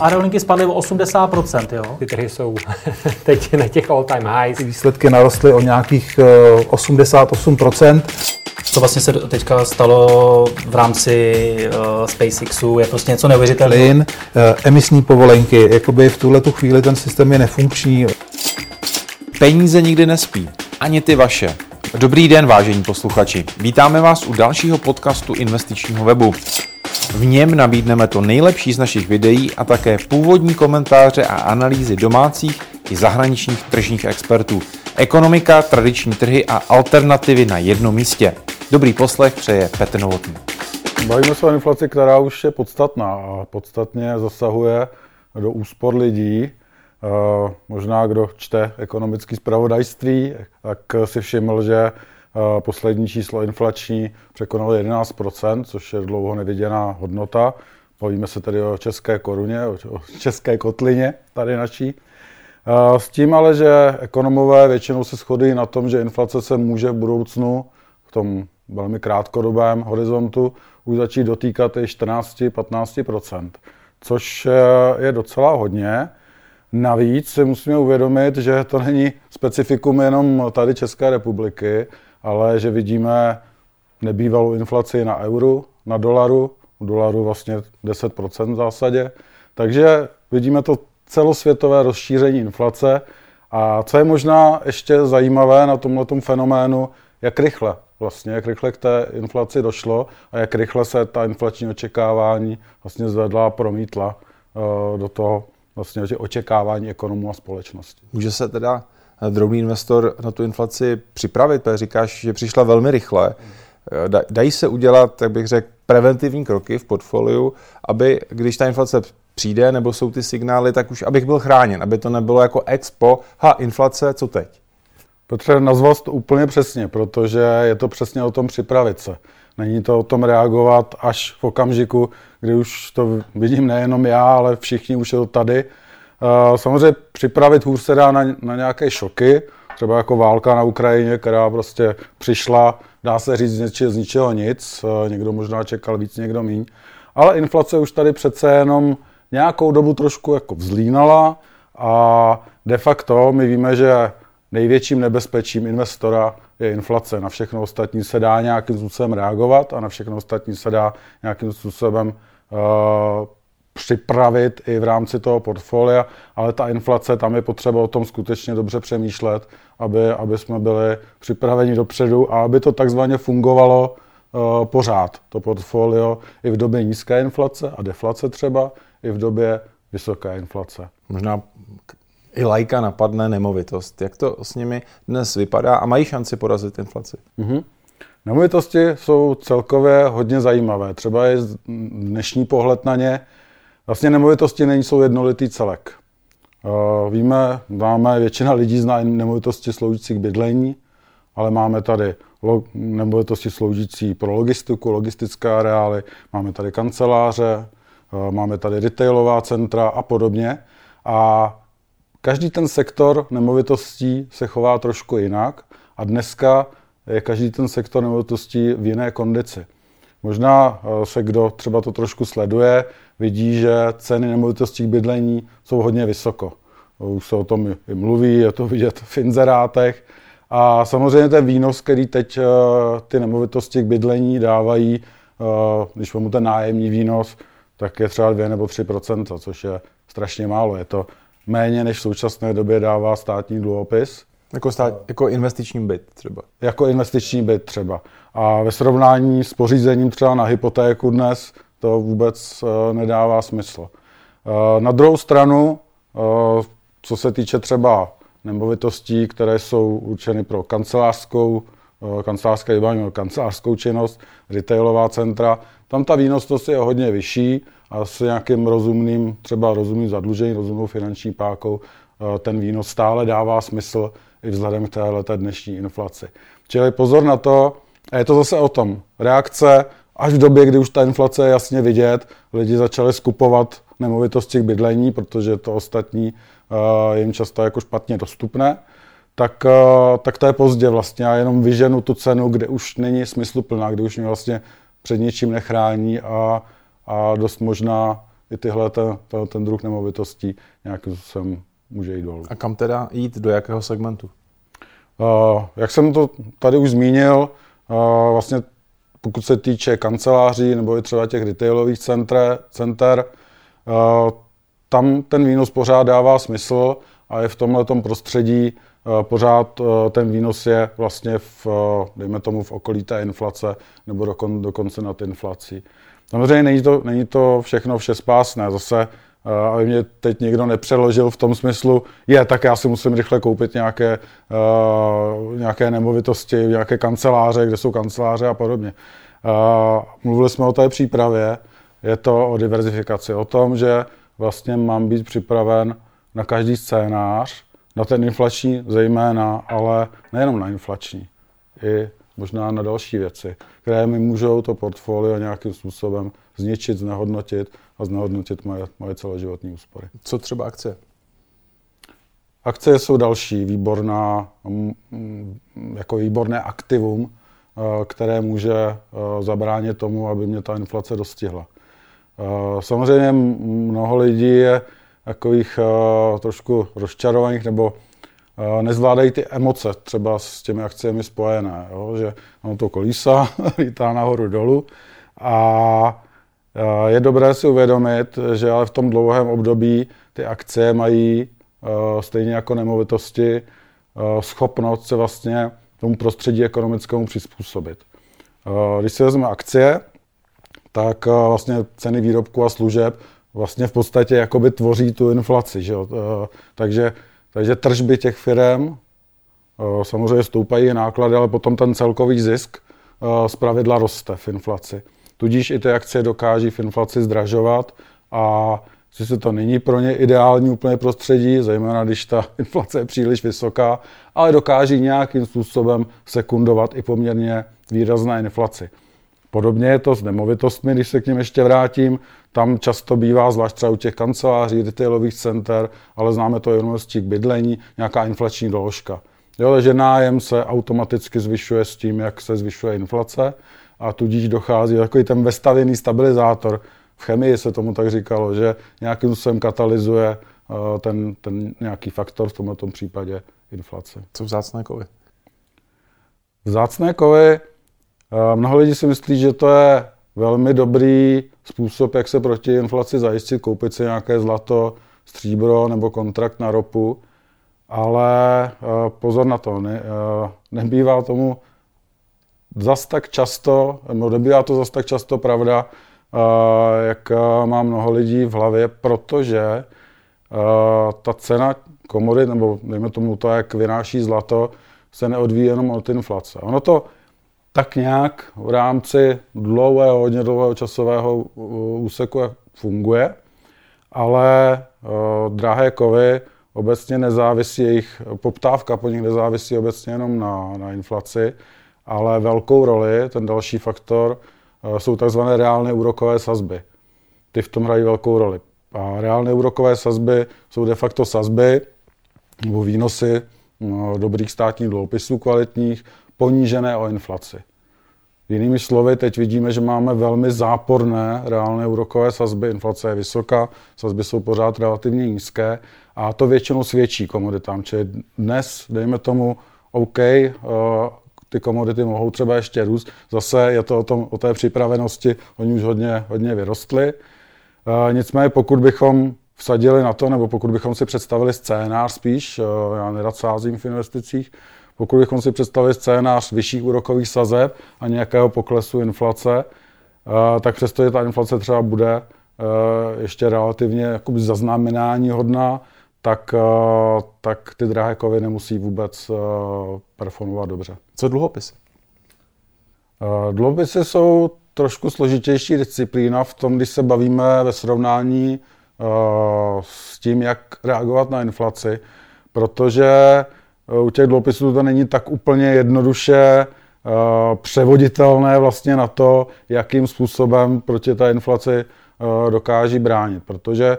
aerolinky spadly o 80%, jo? Ty trhy jsou teď na těch all time highs. Výsledky narostly o nějakých 88%. Co vlastně se teďka stalo v rámci uh, SpaceXu, je prostě něco neuvěřitelného. Plyn, uh, emisní povolenky, jakoby v tuhle tu chvíli ten systém je nefunkční. Peníze nikdy nespí, ani ty vaše. Dobrý den, vážení posluchači. Vítáme vás u dalšího podcastu investičního webu. V něm nabídneme to nejlepší z našich videí a také původní komentáře a analýzy domácích i zahraničních tržních expertů. Ekonomika, tradiční trhy a alternativy na jednom místě. Dobrý poslech přeje Petr Novotný. Bavíme se o inflaci, která už je podstatná a podstatně zasahuje do úspor lidí. Eh, možná kdo čte ekonomické zpravodajství, tak si všiml, že poslední číslo inflační překonalo 11%, což je dlouho neviděná hodnota. Bavíme se tedy o české koruně, o české kotlině tady naší. Eh, s tím ale, že ekonomové většinou se shodují na tom, že inflace se může v budoucnu v tom velmi krátkodobém horizontu už začít dotýkat i 14-15%, což je docela hodně. Navíc si musíme uvědomit, že to není specifikum jenom tady České republiky, ale že vidíme nebývalou inflaci na euru, na dolaru, u dolaru vlastně 10% v zásadě. Takže vidíme to celosvětové rozšíření inflace. A co je možná ještě zajímavé na tomhle fenoménu, jak rychle vlastně, jak rychle k té inflaci došlo a jak rychle se ta inflační očekávání vlastně zvedla a promítla uh, do toho vlastně očekávání ekonomů a společnosti. Může se teda drobný investor na tu inflaci připravit, protože říkáš, že přišla velmi rychle. Dají se udělat, tak bych řekl, preventivní kroky v portfoliu, aby když ta inflace přijde, nebo jsou ty signály, tak už abych byl chráněn, aby to nebylo jako expo, ha, inflace, co teď? Petře, nazval to úplně přesně, protože je to přesně o tom připravit se. Není to o tom reagovat až v okamžiku, kdy už to vidím nejenom já, ale všichni už je to tady. Eh, samozřejmě připravit hůř se dá na, na nějaké šoky, třeba jako válka na Ukrajině, která prostě přišla, dá se říct z ničeho, z ničeho nic, eh, někdo možná čekal víc, někdo míň. Ale inflace už tady přece jenom nějakou dobu trošku jako vzlínala a de facto my víme, že největším nebezpečím investora je inflace. Na všechno ostatní se dá nějakým způsobem reagovat a na všechno ostatní se dá nějakým způsobem uh, připravit i v rámci toho portfolia, ale ta inflace, tam je potřeba o tom skutečně dobře přemýšlet, aby, aby jsme byli připraveni dopředu a aby to takzvaně fungovalo uh, pořád, to portfolio, i v době nízké inflace a deflace třeba, i v době vysoké inflace. Možná i lajka napadne nemovitost. Jak to s nimi dnes vypadá a mají šanci porazit inflaci? Mm-hmm. Nemovitosti jsou celkově hodně zajímavé. Třeba je dnešní pohled na ně. Vlastně nemovitosti nejsou jednolitý celek. Víme, máme, většina lidí zná nemovitosti sloužící k bydlení, ale máme tady nemovitosti sloužící pro logistiku, logistické areály, máme tady kanceláře, máme tady retailová centra a podobně. A Každý ten sektor nemovitostí se chová trošku jinak a dneska je každý ten sektor nemovitostí v jiné kondici. Možná eh, se kdo třeba to trošku sleduje, vidí, že ceny nemovitostí k bydlení jsou hodně vysoko. Už se o tom i mluví, je to vidět v inzerátech. A samozřejmě ten výnos, který teď eh, ty nemovitosti k bydlení dávají, eh, když mu ten nájemní výnos, tak je třeba 2 nebo 3% což je strašně málo. Je to méně než v současné době dává státní dluhopis. Jako, stát, jako investiční byt třeba. Jako investiční byt třeba. A ve srovnání s pořízením třeba na hypotéku dnes to vůbec uh, nedává smysl. Uh, na druhou stranu, uh, co se týče třeba nemovitostí, které jsou určeny pro kancelářskou, kancelářské vybavení, kancelářskou činnost, retailová centra, tam ta výnosnost je hodně vyšší a s nějakým rozumným, třeba rozumným zadlužením, rozumnou finanční pákou, eh, ten výnos stále dává smysl i vzhledem k této dnešní inflaci. Čili pozor na to, a je to zase o tom. Reakce až v době, kdy už ta inflace je jasně vidět, lidi začali skupovat nemovitosti k bydlení, protože to ostatní uh, jim často jako špatně dostupné, tak, uh, tak to je pozdě vlastně. Já jenom vyženu tu cenu, kde už není smysluplná, kde už mě vlastně před ničím nechrání a, a dost možná i tyhle ten, ten, ten druh nemovitostí nějakým způsobem může jít dolů. A kam teda jít, do jakého segmentu? Uh, jak jsem to tady už zmínil, uh, vlastně pokud se týče kanceláří nebo i třeba těch retailových centre, center, uh, tam ten výnos pořád dává smysl a je v tomhle prostředí pořád ten výnos je vlastně v, dejme tomu, v okolí té inflace nebo dokon, dokonce nad inflací. Samozřejmě není to, není to všechno vše spásné. Zase aby mě teď někdo nepřeložil v tom smyslu, je, tak já si musím rychle koupit nějaké, uh, nějaké nemovitosti, nějaké kanceláře, kde jsou kanceláře a podobně. Uh, mluvili jsme o té přípravě, je to o diverzifikaci, o tom, že vlastně mám být připraven na každý scénář, na ten inflační zejména, ale nejenom na inflační, i možná na další věci, které mi můžou to portfolio nějakým způsobem zničit, znehodnotit a znehodnotit moje, moje celoživotní úspory. Co třeba akce? Akcie jsou další výborná, mm, mm, jako výborné aktivum, eh, které může eh, zabránit tomu, aby mě ta inflace dostihla. Eh, samozřejmě mnoho lidí je takových trošku rozčarovaných nebo nezvládají ty emoce třeba s těmi akciemi spojené, jo? že ono to kolísa, lítá nahoru dolu a je dobré si uvědomit, že ale v tom dlouhém období ty akcie mají stejně jako nemovitosti schopnost se vlastně tomu prostředí ekonomickému přizpůsobit. Když si vezmeme akcie, tak vlastně ceny výrobků a služeb vlastně v podstatě jakoby tvoří tu inflaci. Že? Takže, takže tržby těch firm samozřejmě stoupají náklady, ale potom ten celkový zisk z pravidla roste v inflaci. Tudíž i ty akcie dokáží v inflaci zdražovat a se to není pro ně ideální úplně prostředí, zejména když ta inflace je příliš vysoká, ale dokáží nějakým způsobem sekundovat i poměrně výrazné inflaci. Podobně je to s nemovitostmi, když se k ním ještě vrátím. Tam často bývá, zvlášť třeba u těch kanceláří, retailových center, ale známe to jenom k bydlení, nějaká inflační doložka. Jo, takže nájem se automaticky zvyšuje s tím, jak se zvyšuje inflace a tudíž dochází takový ten vestavěný stabilizátor. V chemii se tomu tak říkalo, že nějakým způsobem katalyzuje eh, ten, ten nějaký faktor, v tomto případě inflace. Co vzácné kovy? Vzácné kovy, eh, mnoho lidí si myslí, že to je velmi dobrý způsob, jak se proti inflaci zajistit, koupit si nějaké zlato, stříbro nebo kontrakt na ropu, ale eh, pozor na to, ne, nebývá tomu zas tak často, no nebývá to zas tak často pravda, jak má mnoho lidí v hlavě, protože ta cena komodit, nebo dejme tomu to, jak vynáší zlato, se neodvíjí jenom od inflace. Ono to tak nějak v rámci dlouhého, hodně dlouhého časového úseku funguje, ale drahé kovy obecně nezávisí, jejich poptávka po nich nezávisí obecně jenom na, na inflaci, ale velkou roli, ten další faktor, eh, jsou tzv. reálné úrokové sazby. Ty v tom hrají velkou roli. A reálné úrokové sazby jsou de facto sazby nebo výnosy no, dobrých státních dluhopisů kvalitních, ponížené o inflaci. Jinými slovy, teď vidíme, že máme velmi záporné reálné úrokové sazby, inflace je vysoká, sazby jsou pořád relativně nízké a to většinou svědčí komoditám. Čili dnes, dejme tomu, OK, eh, ty komodity mohou třeba ještě růst. Zase je to o, tom, o té připravenosti, oni už hodně, hodně vyrostly. E, nicméně pokud bychom vsadili na to, nebo pokud bychom si představili scénář spíš, e, já nerad sázím v investicích, pokud bychom si představili scénář vyšších úrokových sazeb a nějakého poklesu inflace, e, tak přesto, ta inflace třeba bude ještě relativně jakoby zaznamenání hodná, tak, eh, tak ty drahé kovy nemusí vůbec eh, performovat dobře. Co dluhopisy? Eh, dluhopisy jsou trošku složitější disciplína v tom, když se bavíme ve srovnání s tím, jak reagovat na inflaci, protože u těch dluhopisů to není tak úplně jednoduše převoditelné vlastně na to, jakým způsobem proti té inflaci dokáží bránit, protože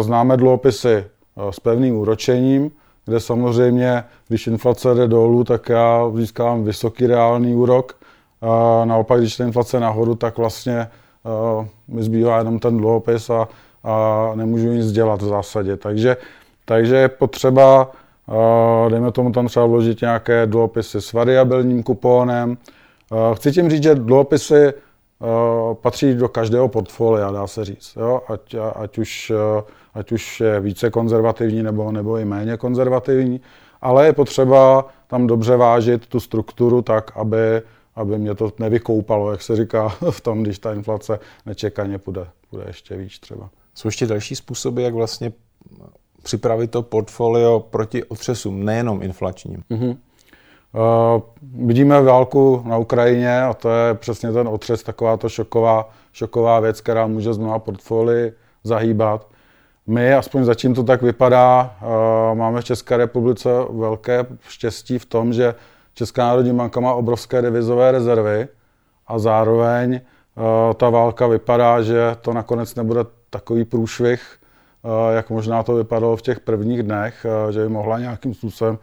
známe dluhopisy Eh, s pevným úročením, kde samozřejmě, když inflace jde dolů, tak já získám vysoký reálný úrok. Naopak, když ta inflace nahoru, tak vlastně mi zbývá jenom ten dluhopis a, a nemůžu nic dělat v zásadě. Takže, takže je potřeba, dejme tomu tam třeba vložit nějaké dluhopisy s variabilním kupónem. Chci tím říct, že dluhopisy patří do každého portfolia, dá se říct. Jo? Ať, ať, už, ať už je více konzervativní nebo, nebo i méně konzervativní, ale je potřeba tam dobře vážit tu strukturu tak, aby, aby mě to nevykoupalo, jak se říká v tom, když ta inflace nečekaně půjde, půjde ještě víc třeba. Jsou ještě další způsoby, jak vlastně připravit to portfolio proti otřesům, nejenom inflačním? Mm-hmm. Uh, vidíme válku na Ukrajině a to je přesně ten otřes, taková to šoková, šoková věc, která může z mnoha portfolii zahýbat. My, aspoň zatím to tak vypadá, uh, máme v České republice velké štěstí v tom, že Česká národní banka má obrovské devizové rezervy a zároveň uh, ta válka vypadá, že to nakonec nebude takový průšvih, jak možná to vypadalo v těch prvních dnech, že by mohla nějakým způsobem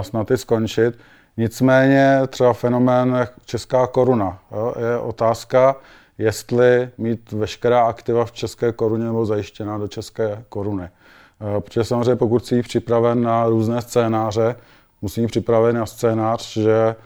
snad i skončit. Nicméně třeba fenomén česká koruna je otázka, jestli mít veškerá aktiva v české koruně nebo zajištěná do české koruny. Protože samozřejmě pokud jsi připraven na různé scénáře, musí připraven na scénář, že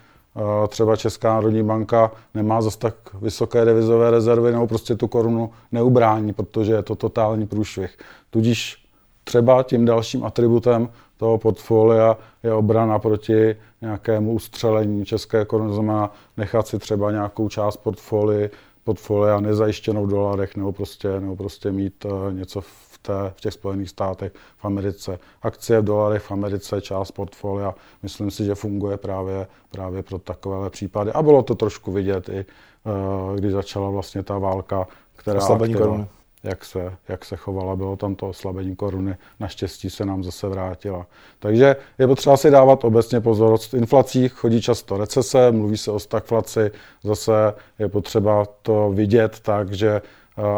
třeba Česká národní banka nemá zase tak vysoké devizové rezervy nebo prostě tu korunu neubrání, protože je to totální průšvih. Tudíž třeba tím dalším atributem toho portfolia je obrana proti nějakému ustřelení české koruny, znamená nechat si třeba nějakou část portfolia, portfolia nezajištěnou v dolarech nebo prostě, nebo prostě mít uh, něco v, té, v těch Spojených státech, v Americe. Akcie v dolarech v Americe, část portfolia, myslím si, že funguje právě, právě pro takovéhle případy. A bylo to trošku vidět i, uh, když začala vlastně ta válka, která... Oslabení koruny jak se, jak se chovala. Bylo tam to oslabení koruny, naštěstí se nám zase vrátila. Takže je potřeba si dávat obecně pozor. S inflací chodí často recese, mluví se o stagflaci, zase je potřeba to vidět tak, že eh,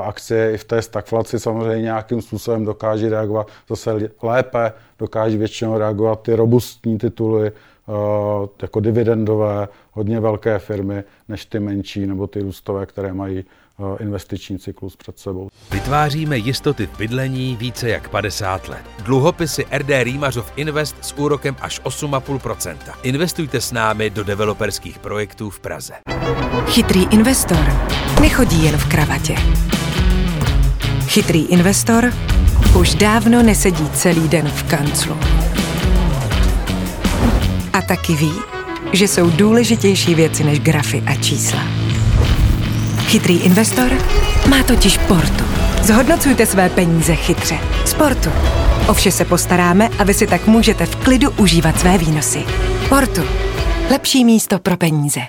akcie i v té stagflaci samozřejmě nějakým způsobem dokáží reagovat zase lépe, dokáží většinou reagovat ty robustní tituly, eh, jako dividendové, hodně velké firmy, než ty menší nebo ty růstové, které mají Eh, investiční cyklus před sebou. Vytváříme jistoty v bydlení více jak 50 let. Dluhopisy RD Rýmařov Invest s úrokem až 8,5%. Investujte s námi do developerských projektů v Praze. Chytrý investor nechodí jen v kravatě. Chytrý investor už dávno nesedí celý den v kanclu. A taky ví, že jsou důležitější věci než grafy a čísla. Chytrý investor má totiž Portu. Zhodnocujte své peníze chytře. Sportu. O vše se postaráme a vy si tak můžete v klidu užívat své výnosy. Portu. Lepší místo pro peníze.